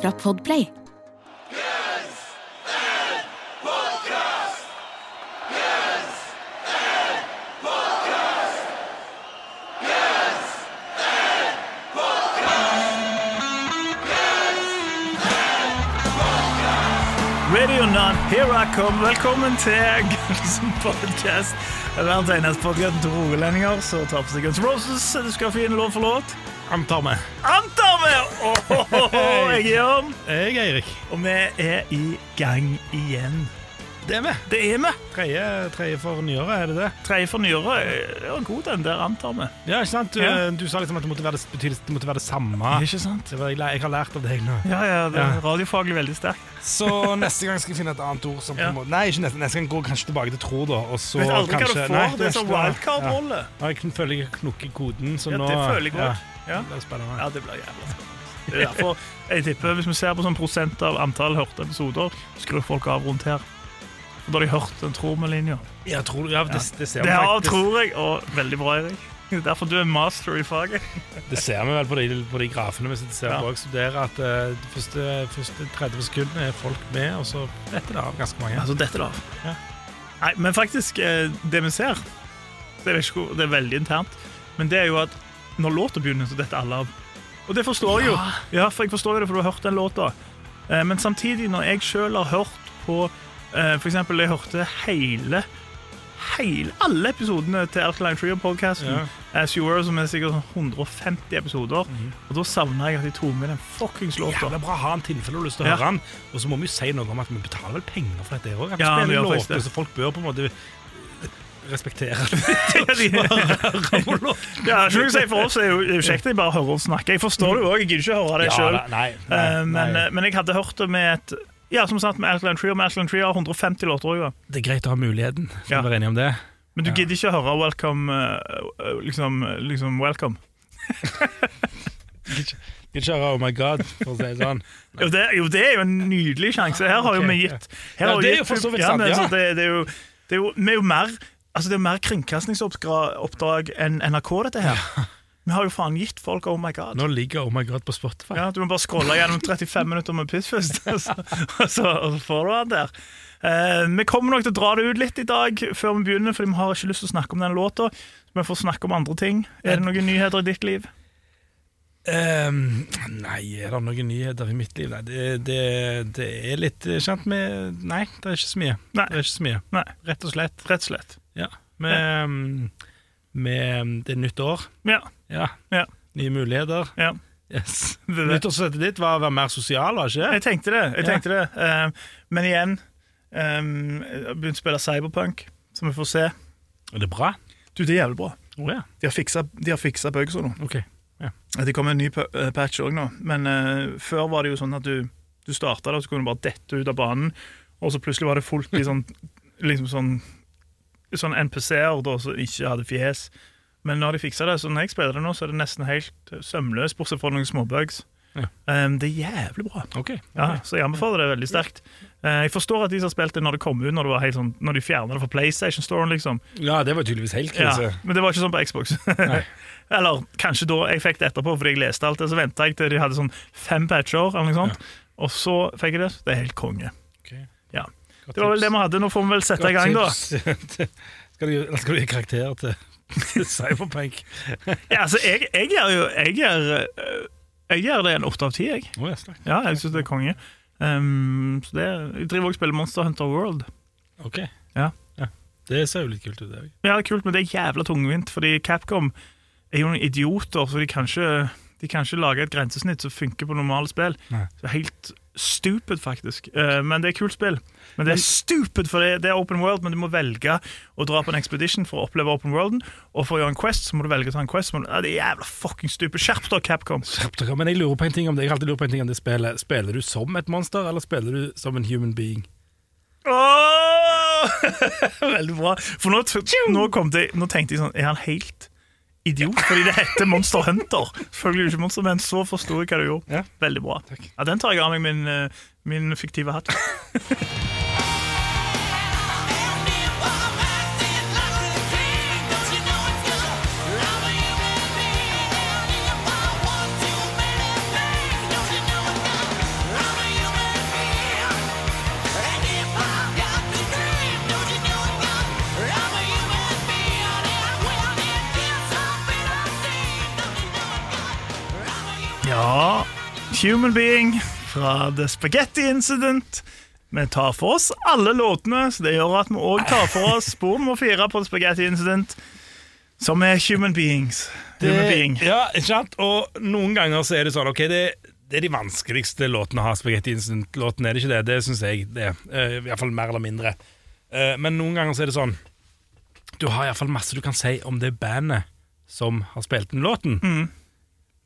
Fra Podplay. Ready or not, here I come. Velkommen til Gullsen Podcast. Verdens eneste podkast til rogalendinger som tar på seg Guns Roses. Du skal få inn låt for låt. Antar vi. Antar Oh, oh, oh, oh. Jeg er Jørn, Jeg er Eirik. og vi er i gang igjen. Det er vi. Det er vi. Tredje, tredje for nyåret, er det det? Tredje for nyåret. Var god den der, antar vi. Ja, ikke sant? Du, Ja. du sa liksom at det måtte være det, det måtte være det samme. Ikke sant? Det var, jeg, jeg har lært av deg nå. Ja, ja, det er Ja. radiofaglig veldig sterk. Så neste gang skal jeg finne et annet ord som Ja. Nei, ikke neste, neste gang går jeg kanskje tilbake til tro, da. Og så Vet aldri hva du får. Nei, det er sånn wildcard-rolle. Ja. Jeg føler jeg knokker koden, så Ja, nå det føler jeg godt. Ja, Ja. det blir spennende. Ja, det blir jævla spennende. Det er derfor jeg tipper Hvis vi ser på sånn prosent av antall hørte episoder, skrur folk av rundt her. For da har de hørt den tromelinja. Ja, tror, ja, det, det, ser vi Det faktisk. tror jeg, og veldig bra, Erik. Det er Derfor du er master i faget. Det ser vi vel på de, på de grafene vi ser Ja. og studerer, at uh, de første, første 30 sekundene er folk med, og så detter det av ganske mange. Altså, dette da. Ja. Nei, men faktisk, eh, det vi ser, det er, ikke, det er veldig internt, men det er jo at når låta begynner, så detter alle av. Og det forstår jeg jo. Ja, for jeg forstår jo det, for du har hørt den låta. Eh, Men samtidig, når jeg sjøl har hørt på eh, For eksempel, jeg hørte hele Hele, alle episodene til Alkaline Trio-podkasten. Ja. As You Were, som er sikkert sånn 150 episoder. Og da savna jeg at de tok med den fuckings låta. er bra å ha en tilfelle du har lyst til å Ja. høre den. Og så må vi jo si noe om at vi betaler vel penger for dette òg. Ja, vi låter, det. så folk bør på en måte respektere Ja, ikke noe si for oss, det er jo, det kjekt at jeg bare hører oss snakke. Jeg forstår det jo òg, jeg gidder ikke høre det sjøl. Ja, nei, men, eh, men jeg hadde hørt det med et Ja, som sagt, med Alkaline og Med Alkaline Tree har 150 låter òg. Det er greit å ha muligheten. Skal Ja. vi være enige om det? Men du gidder ikke å høre Welcome eh, eh, liksom, liksom Welcome. Ikke høre Oh my God, for å si det sånn. Jo det, jo, det er jo en nydelig sjanse. Her har jo vi gitt her Ja, det er jo for så vidt sant, ja. altså, det, det, er jo, det er jo Vi er jo mer Altså det er mer kringkastingsoppdrag enn NRK, dette her. Vi har jo faen gitt folk Oh my God. Nå ligger Oh my God på Spotify. Ja, Du må bare scrolle gjennom 35 minutter med piss først, og så, så, får du den der. Eh, vi kommer nok til å dra det ut litt i dag før vi begynner, Fordi vi har ikke lyst til å snakke om den låta. Vi får snakke om andre ting. Er det noen nyheter i ditt liv? Um, nei, er det noen nyheter i mitt liv? Nei, det, det, det er litt kjent med Nei, det er ikke så mye. Nei. Det er ikke så mye. Nei, Rett og slett. rett og slett. Ja. Med, ehm, med Det er nytt år. Ja. Ja. Nye muligheter. ja. Yes. Nyttårsforsettet ditt var å være mer sosial, var det Jeg tenkte det. jeg tenkte det um, Men igjen um, Jeg har begynt å spille Cyberpunk, så vi får se. Er det bra? Du, det er jævlig bra. Oh, ja. De har fiksa, de har fiksa nå. Okay. Ja. Det kommer en ny eh, patch òg nå, men uh, før var det jo sånn at du, du starta så kunne du bare dette ut av banen, og så plutselig var det fullt i sånn, liksom sånn, sånn NPC-er da, som ikke hadde fjes. Men når de fiksa det, så når jeg spiller det nå, så er det nesten helt eh, sømløst, bortsett fra noen småbugs. Ja. Um, det er jævlig bra. Ok. Ja, så jeg anbefaler det veldig sterkt. Uh, jeg forstår at de som har spilt det når det kom ut, når, det var helt sånn, når de fjerna det fra PlayStation Store. liksom. Ja, det var tydeligvis helt Ja, krise. men det var ikke sånn på Xbox. Eller kanskje da jeg fikk det etterpå, fordi jeg leste alt det. Så venta jeg til de hadde sånn fem patcher, eller noe sånt. Og så fikk jeg det. Det er helt konge. Okay. Ja. Det var vel det vi hadde. Nå får vi vel sette i gang, da. skal, du, skal du gi karakter til til Cyberpunk? Ja, altså, jeg, jeg gjør jo Jeg gjør, øh, jeg gjør det en åtte av ti, jeg. Oh, yes. Ja, jeg syns det er konge. Um, så det, jeg driver også og spiller Monster Hunter World. Ok. Ja. Det ser jo litt kult ut, det òg. Ja, det er kult, men det er jævla tungvint, fordi Capcom er jo noen idioter, så de kan ikke, de kan ikke lage et grensesnitt som funker på normale spill. Nei. Så helt stupid, faktisk. Eh, men det er kult spill. Men det er stupid, for det, er open world, men du må velge å dra på en expedition for å oppleve open worlden. Og for å gjøre en quest, så må du velge å ta en quest. Men, det er jævla fucking stupid. Skjerp deg, Capcom. Men jeg lurer på en ting om det Jeg har alltid lurer på en ting om det spillet. Spiller du som et monster, eller spiller du som en human being? Oh! Veldig bra. For nå, nå, kom det, nå tenkte jeg sånn Er han helt idiot? Fordi det heter Monster Hunter. Selvfølgelig er det ikke Monster, men så forsto jeg hva du gjorde. Ja. Veldig bra. Ja, Den tar jeg av meg min, eh, min fiktive hatt. Human Being fra The Spaghetti Incident. Vi tar for oss alle låtene, så det gjør at vi òg tar for oss spor nummer fire på The Spaghetti Incident, som er Human Beings. Human Being. ja, ikke sant? Og noen ganger så er det sånn Ok, det, det er de vanskeligste låtene å ha Spaghetti Incident-låten, er det ikke det? Det syns jeg det. Uh, Iallfall mer eller mindre. Eh, men noen ganger så er det sånn Du har iallfall masse du kan si om det bandet som har spilt den låten. Mm.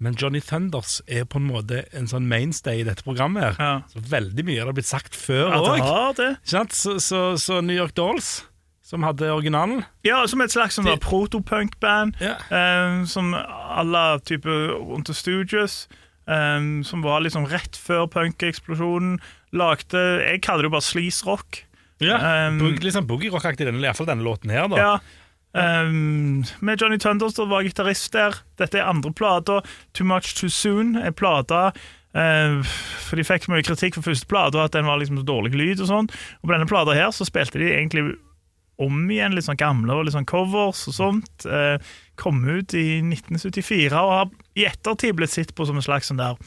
Men Johnny Thunders er på en måte en sånn mainstay i dette programmet. her Ja. Så Veldig mye har blitt sagt før òg. det. Så, så, så New York Dolls, som hadde originalen Ja, som et slags sånn protopunk-band. Ja. Um, som alle typer the Stooges. Um, som var liksom rett før punkeksplosjonen. Lagde Jeg kaller det jo bare sleaze rock. Ja, Um, Litt sånn boogie-rock-aktig, denne- i hvert fall denne låten her. da Ja. Um, med Johnny Thunders da var gitarist der. Dette er andre plata. Too Much Too Soon er plata. uh, for de fikk mye kritikk for første plata, at den var liksom så dårlig lyd. Og sånn Og på denne plata her så spilte de egentlig om igjen litt sånn gamle og litt sånn covers og sånt. Uh, kom ut i 1974 og har i ettertid blitt sett på som en slags sånn der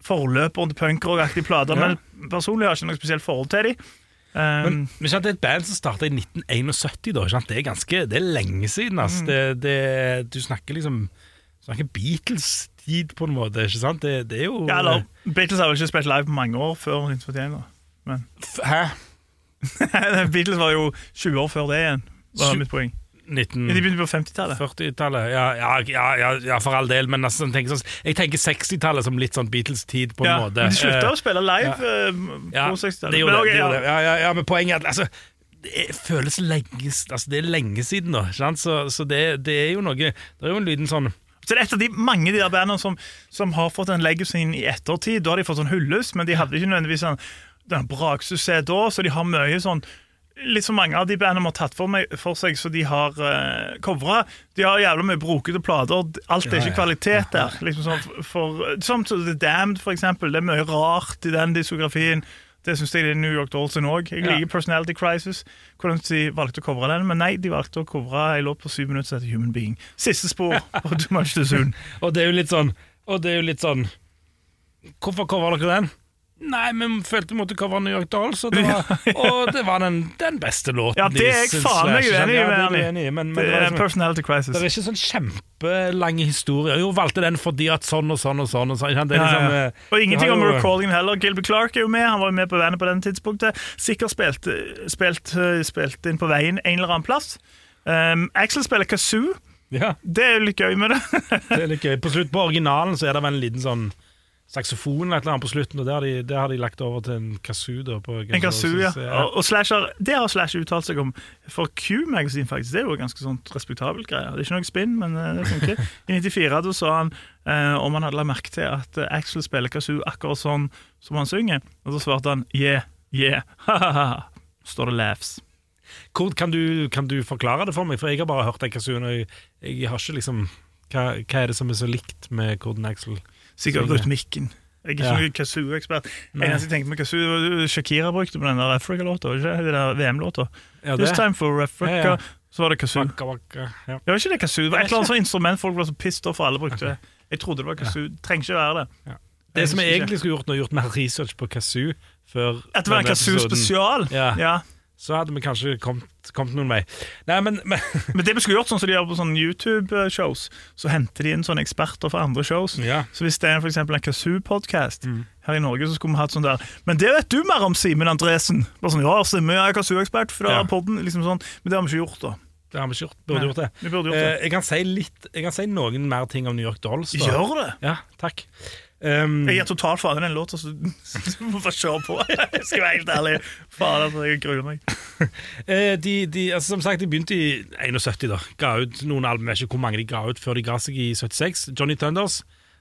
forløper til punkrock-aktig plate. Ja. Men personlig har jeg ikke noe spesielt forhold til dem. Um, Men, men Det er et band som starta i 1971. da sant? Det er ganske, det er lenge siden. ass. Det, det, du snakker liksom snakker Beatles-tid, på en måte. ikke sant? Det, det er jo Ja, eller Beatles har vel ikke spilt live på mange år før 1941. da. Men... Hæ? Beatles var jo 20 år før det igjen, var mitt poeng. 19... De begynte på 50-tallet. 40-tallet, ja, ja, ja, ja, ja, for all del. Men altså, tenker, sånn, jeg tenker 60-tallet som litt sånn Beatles-tid, på en Ja, måte. men de slutta å spille live ja. eh, på 60-tallet. det gjorde Men det. ok, det ja. Ja, ja, ja, men poenget er at altså, det føles lenge, altså, det er lenge siden da. sant? Så, så det, det er jo noe Det er jo en liten sånn Så det er et av de mange de der bandene som, som har fått en legacy inn i ettertid. Da har de fått sånn hyllest, men de hadde ikke nødvendigvis en, en braksuksess da, så de har mye sånn Så mange av de bandene har tatt for, meg, for seg, så de har uh, covra. De har jævla mye brokete plater. Alt er Ja, ikke ja. kvalitet der. Liksom sånn for, som The Damned, for eksempel. Det er mye rart i den diskografien. Det syns jeg det er New York Dolls sin òg. Jeg Ja. liker Personality Crisis. Hvordan de valgte å covre den, men nei, de valgte å covre en låt på syv minutter som heter Human Being. Siste spor på Too Much Too Soon. Og det er jo litt sånn Og det er jo litt sånn Hvorfor covrer dere den? Nei, men følte vi måtte covre New York Dolls, og det var, og det var den, den beste låten. Ja, det er jeg faen meg uenig i, ja, det men, men Det det, var er liksom, Personality Crisis. det er ikke sånn kjempelang historie. Jo, valgte den fordi at sånn og sånn og sånn. Og sånn. Det er Ja, liksom, ja. eh, Og ingenting om recallingen heller. Gilbert Clark er jo med, han var jo med på bandet på den tidspunktet. Sikkert spilt, spilt, spilt inn på veien en eller annen plass. Um, Axel spiller kazoo. Ja, Det er jo litt gøy med det. det er litt gøy. På slutt på originalen så er det vel en liten sånn saksofon eller et eller annet på slutten, og det har de, det har de lagt over til en kazoo. Da, En kazoo, ja. Og, og Slasher, det har Slash uttalt seg om for Q-magasin, faktisk. Det er jo ganske sånn respektabelt greier. Det er ikke noe spinn, men eh, det funker. I 94 da sa han eh, om han hadde lagt merke til at eh, Axel spiller kazoo akkurat sånn som han synger. Og så svarte han yeah, yeah, ha-ha-ha. Står det laughs. Hvor, kan, du, kan du forklare det for meg? For jeg har bare hørt den kazooen, og jeg, jeg har ikke liksom hva, hva er det som er så likt med Corden Axel? Sikkert Synger. rytmikken. Jeg er ikke Ja. noen kazoo-ekspert. Eneste jeg tenkte med kazoo, Shakira brukte på den der Africa-låta. Den der VM-låta. Ja, This time for Africa. Ja, ja. Så var det kazoo. Waka, waka, ja. Det var ikke det kazoo. Det var et eller annet sånt instrument folk var så pissed off for alle brukte. det. Jeg trodde det var kazoo. Det trenger ikke være det. Det som jeg egentlig skulle gjort, nå, gjort mer research på kazoo før At det var en denne kazoo episoden. spesial? Ja. Så hadde vi kanskje kommet, kommet noen vei. Nei, men, men Men det vi skulle gjort sånn som de gjør på sånne YouTube-shows, så henter de inn sånne eksperter fra andre shows. Ja. Så hvis det er for en Kazoo-podkast her i Norge, så skulle vi hatt sånn der Men det vet du mer om, Simen Andresen! Bare sånn, ja, Simen jeg er Kazoo-ekspert fra Ja. podden, liksom sånn. Men det har vi ikke gjort, da. det har vi ikke gjort. Burde Nei, gjort det. burde gjort det. Eh, jeg, kan si litt, jeg kan si noen mer ting om New York Dolls. Da. Gjør det! Ja, takk. Um, Jeg gir totalt faen i den låta, så du må bare kjøre på. Jeg skal være helt ærlig. Faen, altså, jeg gruer meg. Eh, de, de, altså, som sagt, de begynte i 71, da. Ga ut noen album, jeg vet ikke hvor mange de ga ut før de ga seg i 76. Johnny Thunders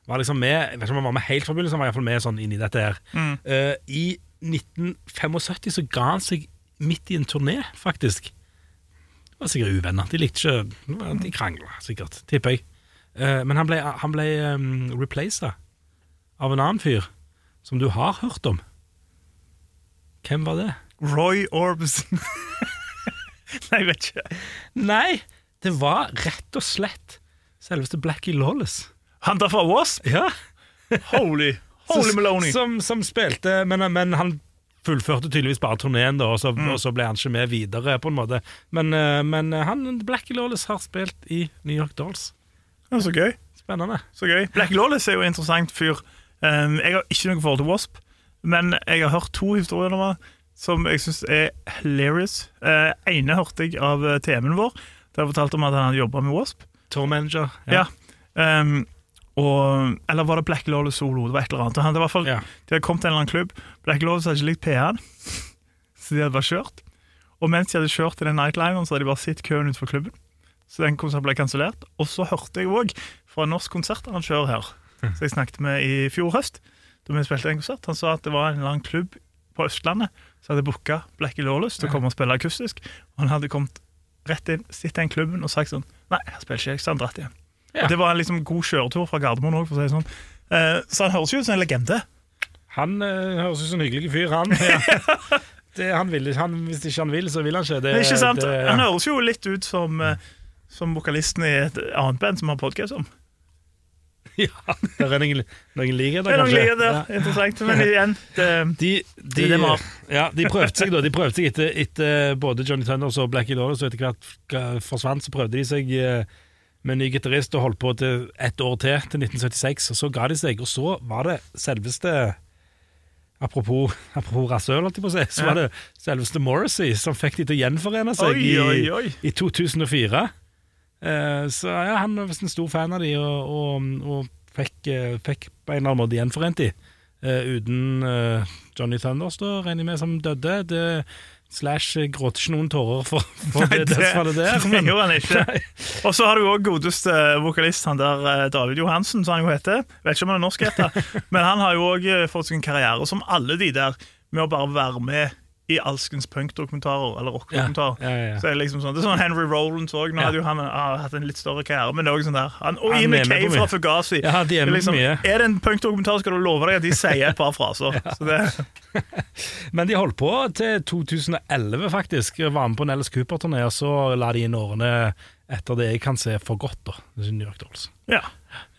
var liksom med Jeg vet ikke om han var med helt fra begynnelsen, han var i hvert fall med sånn inn i dette her. Eh, I 1975 så ga han seg midt i en turné, faktisk. Det var sikkert uvenner. De likte ikke De krangla sikkert, tipper jeg. Uh, men han ble, han ble um, replaced av en annen fyr som du har hørt om. Hvem var det? Roy Orbison. Nei, jeg vet ikke. Nei, det var rett og slett selveste Blackie Lawless. Han der fra Wasp? Ja. Holy, holy Maloney. Som, som spilte, men, men han fullførte tydeligvis bare turneen, og så, og så ble han ikke med videre, på en måte. Men, eh, men han, Blackie Lawless har spilt i New York Dolls. Ja, så gøy. Spennende. Så gøy. Blackie Lawless er jo en interessant fyr. Um, jeg har ikke noe forhold til Wasp, men jeg har hørt to historier om som jeg syns er hilarious. Uh, ene hørte jeg av uh, TV-en vår, der jeg fortalte om at han hadde jobba med Wasp. Tour manager. Ja. Um, og, eller var det Black Lawless solo? Det var et eller annet. Han, det var i Ja. De hadde kommet til en eller annen klubb. Black Lawless hadde ikke likt P1, så de hadde bare kjørt. Og mens de hadde kjørt til den nightlineren, så hadde de bare sett køen utenfor klubben. Så den konserten ble kansellert. Og så hørte jeg òg fra en norsk konsertarrangør her, som jeg snakket med i fjor høst, da vi spilte en konsert. Han sa at det var en eller annen klubb på Østlandet som hadde booka Blackie Lawless til å komme og spille akustisk. Og han hadde kommet rett inn, sittet i den klubben og sagt sånn Nei, jeg spiller ikke, jeg, så han dratt igjen. Ja. Og Det var en liksom god kjøretur fra Gardermoen òg, for å si det sånn. Eh, så han høres jo ut som en legende. Han eh, høres ut som en hyggelig fyr, han. det, han, vil, han. Hvis ikke han vil, så vil han ikke. Det, er ikke sant? det- Han høres jo litt ut som, eh, som vokalisten i et annet band som har podkast om. ja, det er noen, noen likheter, er noen liger, det Ja. interessant. Men igjen, det, De, de, det er ja, de prøvde seg da De prøvde seg etter, etter både Johnny Thunders og Blackie Lawless, og etter hvert forsvant, så prøvde de seg eh, med en ny gitarist og holdt på til ett år til, til 1976. Og så ga de seg, og så var det selveste Apropos, apropos rasøl, holdt jeg på å si, så var det selveste Morrissey som fikk de til å gjenforene seg Oi, oi, i, i 2004. Eh, så ja, han var visst en stor fan av de, og, og, og fikk, eh, fikk på en eller annen måte gjenforent de. Eh, uten Johnny Thunders, da, regner jeg med, som døde. Det, slash gråter ikke noen tårer for, for Nei, det dødsfallet der. det gjorde han ikke. Og så har du òg godeste vokalist, han der David Johansen, som han jo heter. Vet ikke om han er norsk, heter. men han har jo òg fått seg en karriere som alle de der, med å bare være med i alskens punkdokumentarer, eller rockdokumentarer. Ja, ja, ja. Så er det liksom sånn, det er sånn Henry Rollins òg. Nå hadde jo han ah, hatt en litt større karriere, men det er også sånn der. Han, og Ian McKay fra. Fugazi. Ja, de er liksom, mye. er det en punkdokumentar, skal du love deg at de sier et par fraser. Så det, Men de holdt på til 2011, faktisk. Var med på en Ellis Cooper-turné, og så la de inn årene etter det jeg kan se for godt, da. Er New York Dolls. ja.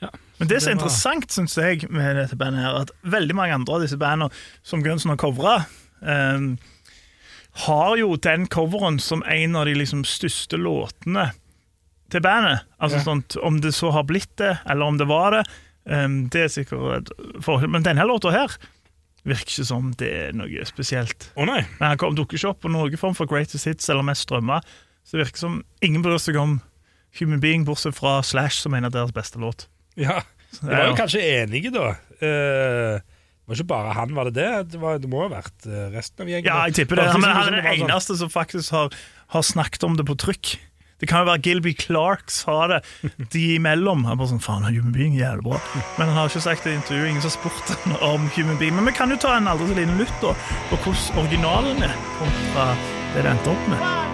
Ja. Men det som er interessant synes jeg med dette bandet, her, at veldig mange andre av disse bandene som Gunson har covra, ehm, har jo den coveren som en av de liksom største låtene til bandet. Altså Ja. sånt, Om det så har blitt det, eller om det var det, um, det er sikkert forhold. Men denne låta her virker ikke som det er noe spesielt. Å nei. Men han dukker ikke opp på noen form for greatest hits eller mest strømma. Så det virker som ingen bryr seg om Human Being, bortsett fra Slash, som en av deres beste låt. Ja. De var jo kanskje enige, da. Det var ikke bare han, var det det? Det, var, det må ha vært eh, resten av gjengen. Ja, jeg tipper det. Han, men han er det den sånn- eneste som faktisk har, har snakket om det på trykk. Det kan jo være Gilby Clark sa det de imellom. Han bare sånn, faen, Human Being jævlig bra. Men han har ikke sagt det i intervjuet. Ingen som har spurt han om Human Being. Men vi kan jo ta en aldri så liten lytt da, på hvordan originalen er kontra det det endte opp med.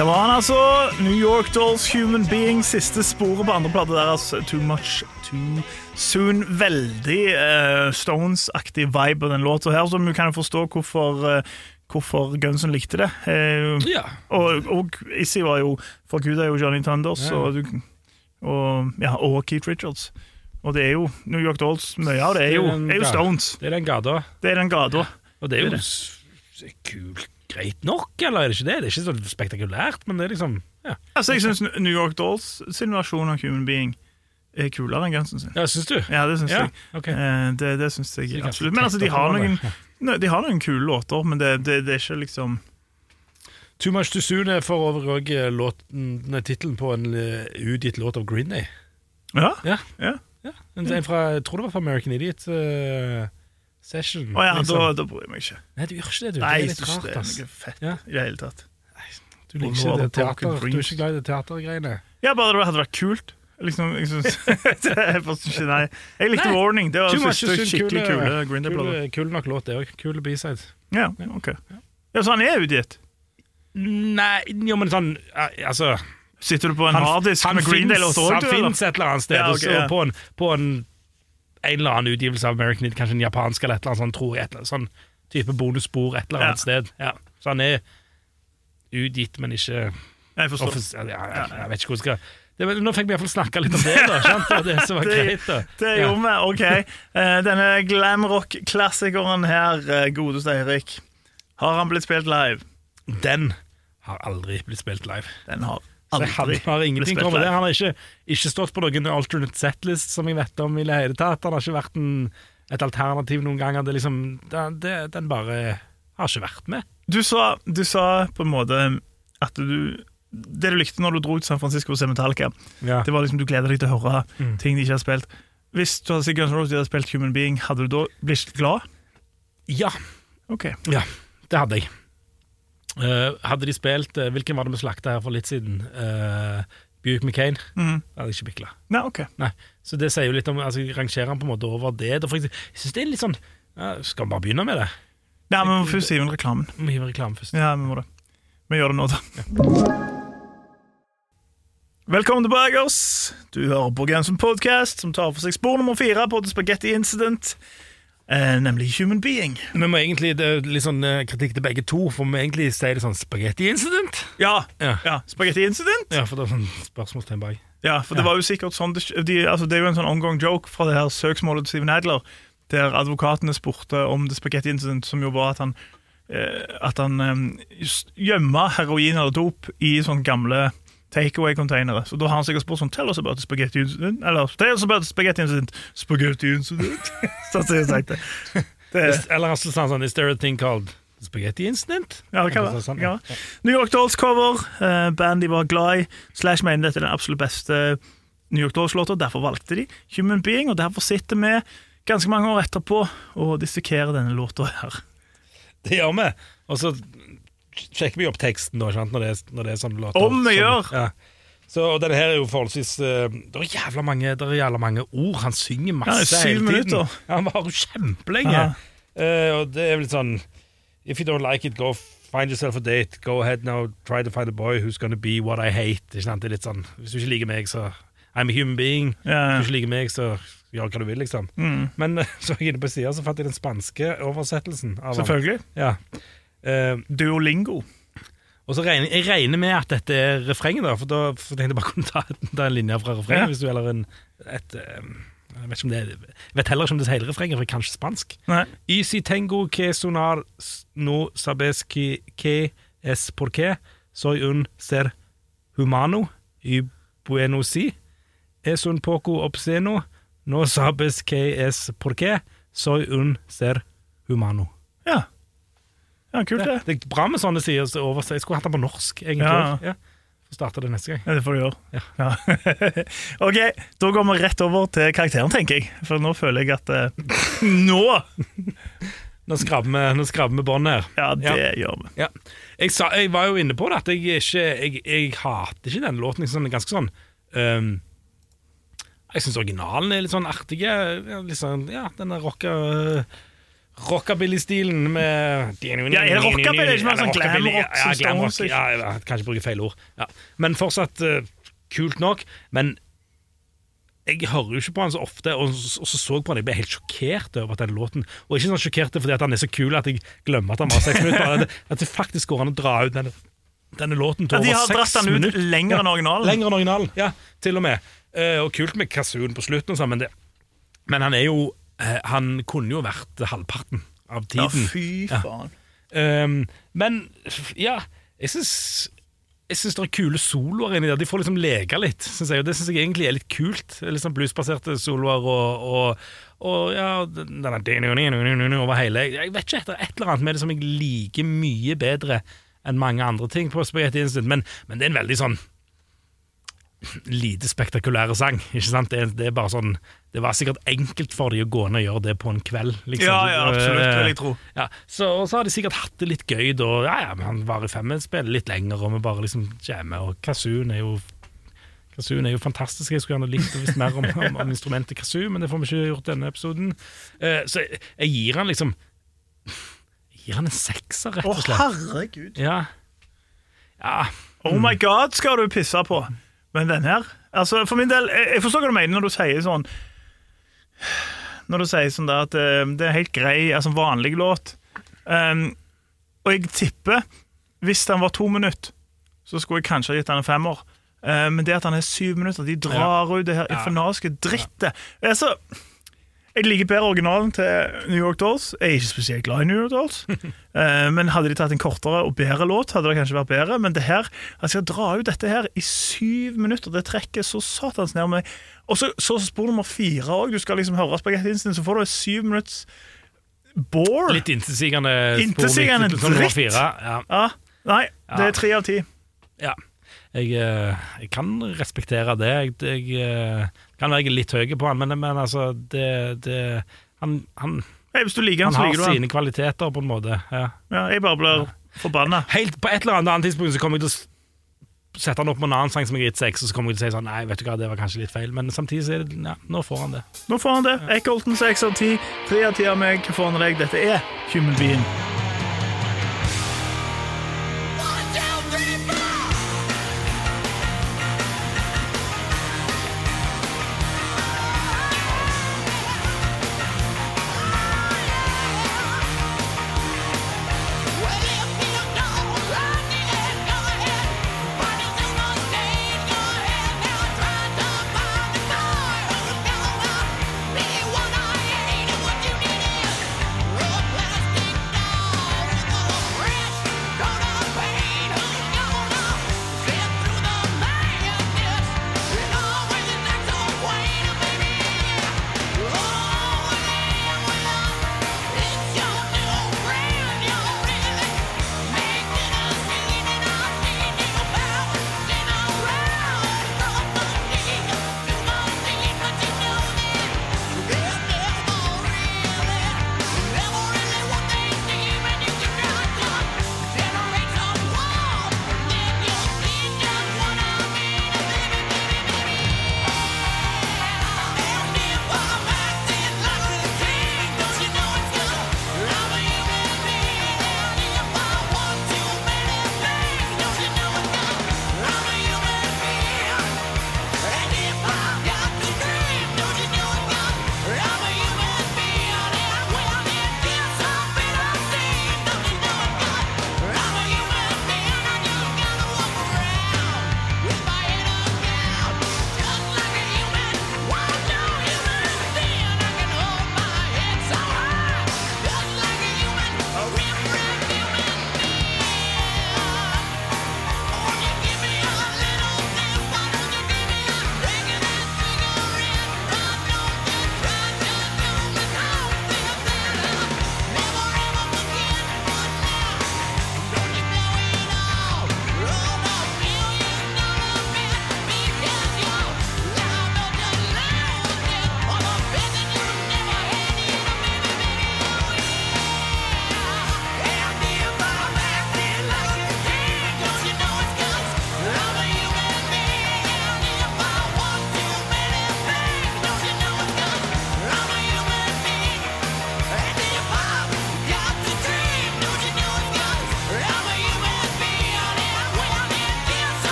Det var han altså. New York Dolls Human Being. Siste sporet på andre plate deres. Too Much Too Soon. Veldig uh, Stones-aktig vibe på den låta her, som vi kan jo forstå hvorfor, uh, hvorfor Gunsen likte det. Eh, Ja. og, og Issy var jo For Gud er jo Johnny Thunders Ja. og, og, ja, og Keith Richards. Og det er jo New York Dolls. Mye av det er jo, er jo Stones. Det er den gata. Det er den gata. Og det er jo Det er det. kult greit nok, eller er det ikke det? Det er ikke så spektakulært, men det er liksom Ja, Altså, jeg syns New York Dolls sin versjon av Human Being er kulere enn Gunsen sin. ja syns du? Ja, det syns Ja, jeg. ok. Eh, det det syns jeg absolutt. Men altså, de har noen. De har noen kule låter, men det, det, det er ikke liksom Too Much Too Soon er for øvrig tittelen på en eh, utgitt låt av Green Day. Ja? Ja. ja. En, en fra, Jeg tror det var fra American Idiot eh, Session. Å ja, liksom. da, da bryr jeg meg ikke. Nei, du gjør ikke det, du. Nei, det er jeg litt synes rart, det er ass. noe fett Ja. i det hele tatt. Du liker ikke det teater. Du er ikke glad i det teatergreiene. Ja, bare det hadde vært kult. Liksom, jeg synes, jeg ikke, nei. Jeg likte Nei. Warning. Det var Too Much første Too skikkelig kule- kule Green Day-plater. Kul, kul nok låt, det òg. Kule B-sides. Ja, ok. Ja, så han er utgitt? Nei, jo, men sånn eh, Altså Sitter du på en harddisk med Green finnes- Day-låter òg, Han du? eller? fins et eller annet sted. Ja, og så ja. på, en, på en, en eller annen utgivelse av American Idiot, kanskje en japansk eller et eller annet sånt, tror jeg. Et eller annet, sånn type bonusspor et eller annet Ja. sted. Ja. Så han er utgitt, men ikke Jeg forstår. ja, jeg, jeg vet ikke hvor jeg skal det, Nå fikk vi iallfall snakka litt om det, da. Sant? Det som var greit. da Det gjorde vi. OK. Eh, Denne glamrock-klassikeren her, eh, godeste Eirik, har han blitt spilt live? Den har aldri blitt spilt live. Den har Aldri han har ingenting kommet det. Han har ikke, ikke stått på noen alternate setlist som jeg vet om i det hele tatt. Han har ikke vært en, et alternativ noen ganger. Det liksom, det, det, den bare har ikke vært med. Du sa, du sa på en måte at du Det du likte når du dro til San Francisco og så Metallica, Ja. det var liksom du gleder deg til å høre Mm. ting de ikke har spilt. Hvis du hadde sett Guns N' Roses de hadde spilt Human Being, hadde du da blitt glad? ja, Ok. ja, det hadde jeg. Eh, hadde de spilt uh, Hvilken var det vi slakta her for litt siden? Uh, Buick McCain? Mm. Hadde jeg ikke blitt. Nei, okay. Nei, Så det sier jo litt om altså, Jeg rangerer han på en måte over det. Jeg jeg synes det er litt sånn ja, Skal vi bare begynne med det? Nei, men vi må først hive inn reklamen. Vi må reklamen reklame først. Ja, vi må det. Vi gjør det nå, da. Velkommen tilbake, oss. Du hører på Gamson Podcast, som tar for seg spor nummer fire på The Spaghetti Incident, nemlig Human Being. Vi må egentlig, Det er litt sånn eh, kritikk til begge to, for vi må egentlig si det sånn spaghetti incident. Ja, Ja. ja. Spaghetti Incident. Ja, for det er sånn spørsmålstegn bak. Ja, for det var jo sikkert sånn de, altså, det er jo en sånn ongoing joke fra det her søksmålet til Steven Adler, der advokatene spurte om det Spaghetti Incident, som jo var at han eh, At han eh, gjemma heroin eller dop i sånne gamle takeaway-containere. Så da har han sikkert spurt sånn Tell us about the spaghetti incident. Eller Tell us about the spaghetti incident. Spaghetti incident. sånn som jeg sagt det. det Is- Eller altså sånn sånn Is there a thing called spaghetti incident? ja, det kan være. sånn, Ja. ja. New York Dolls-cover. Uh, band de var glad i. Slash mener dette er den absolutt beste New York Dolls-låta, derfor valgte de Human Being, og derfor sitter vi ganske mange år etterpå og dissekerer denne låta her. Det gjør vi. Og så sjekker vi opp teksten da, når, det når det er sånne låter. Om vi Sånn, gjør. Ja. Så, og denne her er jo forholdsvis uh, Det er jævla mange, det er jævla mange ord. Han synger masse Ja, hele tiden. minutter. Ja, han varer jo kjempelenge. Eh, og det er vel sånn If you don't like it, go find yourself a date. Go ahead now, try to find a boy who's gonna be what I hate. Det er litt sånn Hvis du ikke liker meg, så I'm a human being. Yeah. Hvis du ikke liker meg, så gjør hva du vil, liksom. Mm. Men så jeg inne på sida, så fant jeg den spanske oversettelsen. Av han. Selvfølgelig. Ja. Eh, Duolingo. og så regner jeg regner med at dette er refrenget, da, for da for tenkte jeg bare kunne ta, ta en linje fra refrenget. Ja. Hvis du eller en et, eh, Jeg vet, er, jeg vet heller ikke om det er hele refrenget, for jeg kan ikke spansk. Nei. Y si tengo que sonar no sabes que, que es porque soy un ser humano y bueno si es un poco obsceno no sabes que es por qué soy un ser humano. Ja. Ja, kult, Det, det. det er bra med sånne sider som oversetter. Jeg skulle hatt den på norsk, egentlig. Ja. Ja. Så starter det neste gang. Ja, det får du gjøre. Ja. Ok, da går vi rett over til karakteren, tenker jeg. For nå føler jeg at eh, Nå! Nå skrabber vi, båndet vi her. Ja, det gjør vi. Ja. Jeg, sa, jeg var jo inne på det, at jeg ikke Jeg, jeg hater ikke den låten. Liksom, den ganske sånn um, Jeg syns originalen er litt sånn artig. Sånn, ja, den rocka rockabilly-stilen med Ja, er det rockabilly? Ikke mer sånn Eller glam rock Ja, som Stones, ja, jeg kan ikke bruke feil ord. Ja. Men fortsatt eh, kult nok. Men jeg hører jo ikke på han så ofte, og, så- og så så jeg på han, jeg ble helt sjokkert over den låten Og ikke sånn sjokkert fordi at han er så kul at jeg glemmer at han var seks minutter. At det, at det faktisk går an å dra ut denne, denne låten til Ja, de har dratt den ut minutter. lenger enn originalen. Lenger enn originalen, ja, til og med. Uh, og kult med kasun på slutten, og sånn, men, det, men han er jo eh, Han kunne jo vært halvparten av tiden. Ja, fy fy Ja. faen. Um, men ja, jeg syns jeg synes det er kule soloer inni der. De får liksom leke litt. Synes jeg, og det syns jeg egentlig er litt kult. Litt sånn bluesbaserte soloer og, og, og ja, denne, over hele Jeg vet ikke, det er et eller annet med det som jeg liker mye bedre enn mange andre ting på Spaghetti Instant, men, men det er en veldig sånn lite spektakulære sang. Ikke sant? Det, det er bare sånn Det var sikkert enkelt for de å gå ned og gjøre det på en kveld. Liksom. Ja, ja, absolutt, vil jeg tro. ja, så, og så har de sikkert hatt det litt gøy da. Ja, ja, men han varer fem, men spiller litt lenger, og vi bare liksom jammer. Og kazooen er jo Kasun er jo fantastisk. Jeg skulle gjerne likt visst mer om, om, om instrumentet kazoo, men det får vi ikke gjort denne episoden. Uh, så jeg, jeg gir han liksom Jeg gir han en sekser, rett og slett. Å, herregud. Ja. ja. Oh my god, skal du pisse på. Men den her altså For min del, jeg, forstår hva du mener når du sier sånn Når du sier sånn der at eh, det er helt grei, altså vanlig låt. Um, og jeg tipper, hvis den var to minutter, så skulle jeg kanskje ha gitt den en femmer. Uh, men det at han er syv minutter, de drar ut det her infernalske drittet. Altså, jeg liker bedre originalen til New York Dolls. Jeg er ikke spesielt glad i New York Dolls. Eh, men hadde de tatt en kortere og bedre låt, hadde det kanskje vært bedre. Men det her, altså jeg drar ut dette her i syv minutter. Det trekker så satans ned meg. Og så, så spor nummer fire òg. Du skal liksom høre Spagetti Instant, så får du syv minutts bore. Litt intetsigende spor Intetsigende dritt. Ja. Ja, nei, det er tre av ti. Ja. Jeg, eh, jeg kan respektere det. Jeg, jeg eh, kan være litt høy på han, men, men altså det, det, Han, han, Hey, liker han har liker den. sine kvaliteter, på en måte. Ja. Ja, jeg bare blir forbanna. Helt På et eller annet tidspunkt så kommer jeg til å sette han opp med en annen sang som jeg har gitt seks, og så kommer jeg til å si sånn Nei, vet du hva, det var kanskje litt feil, men samtidig så er det Ja, nå får han det. Nå får han det. Eckholten seks av ti. Tre av ti av meg. Hva får han av deg? Dette er Human Being.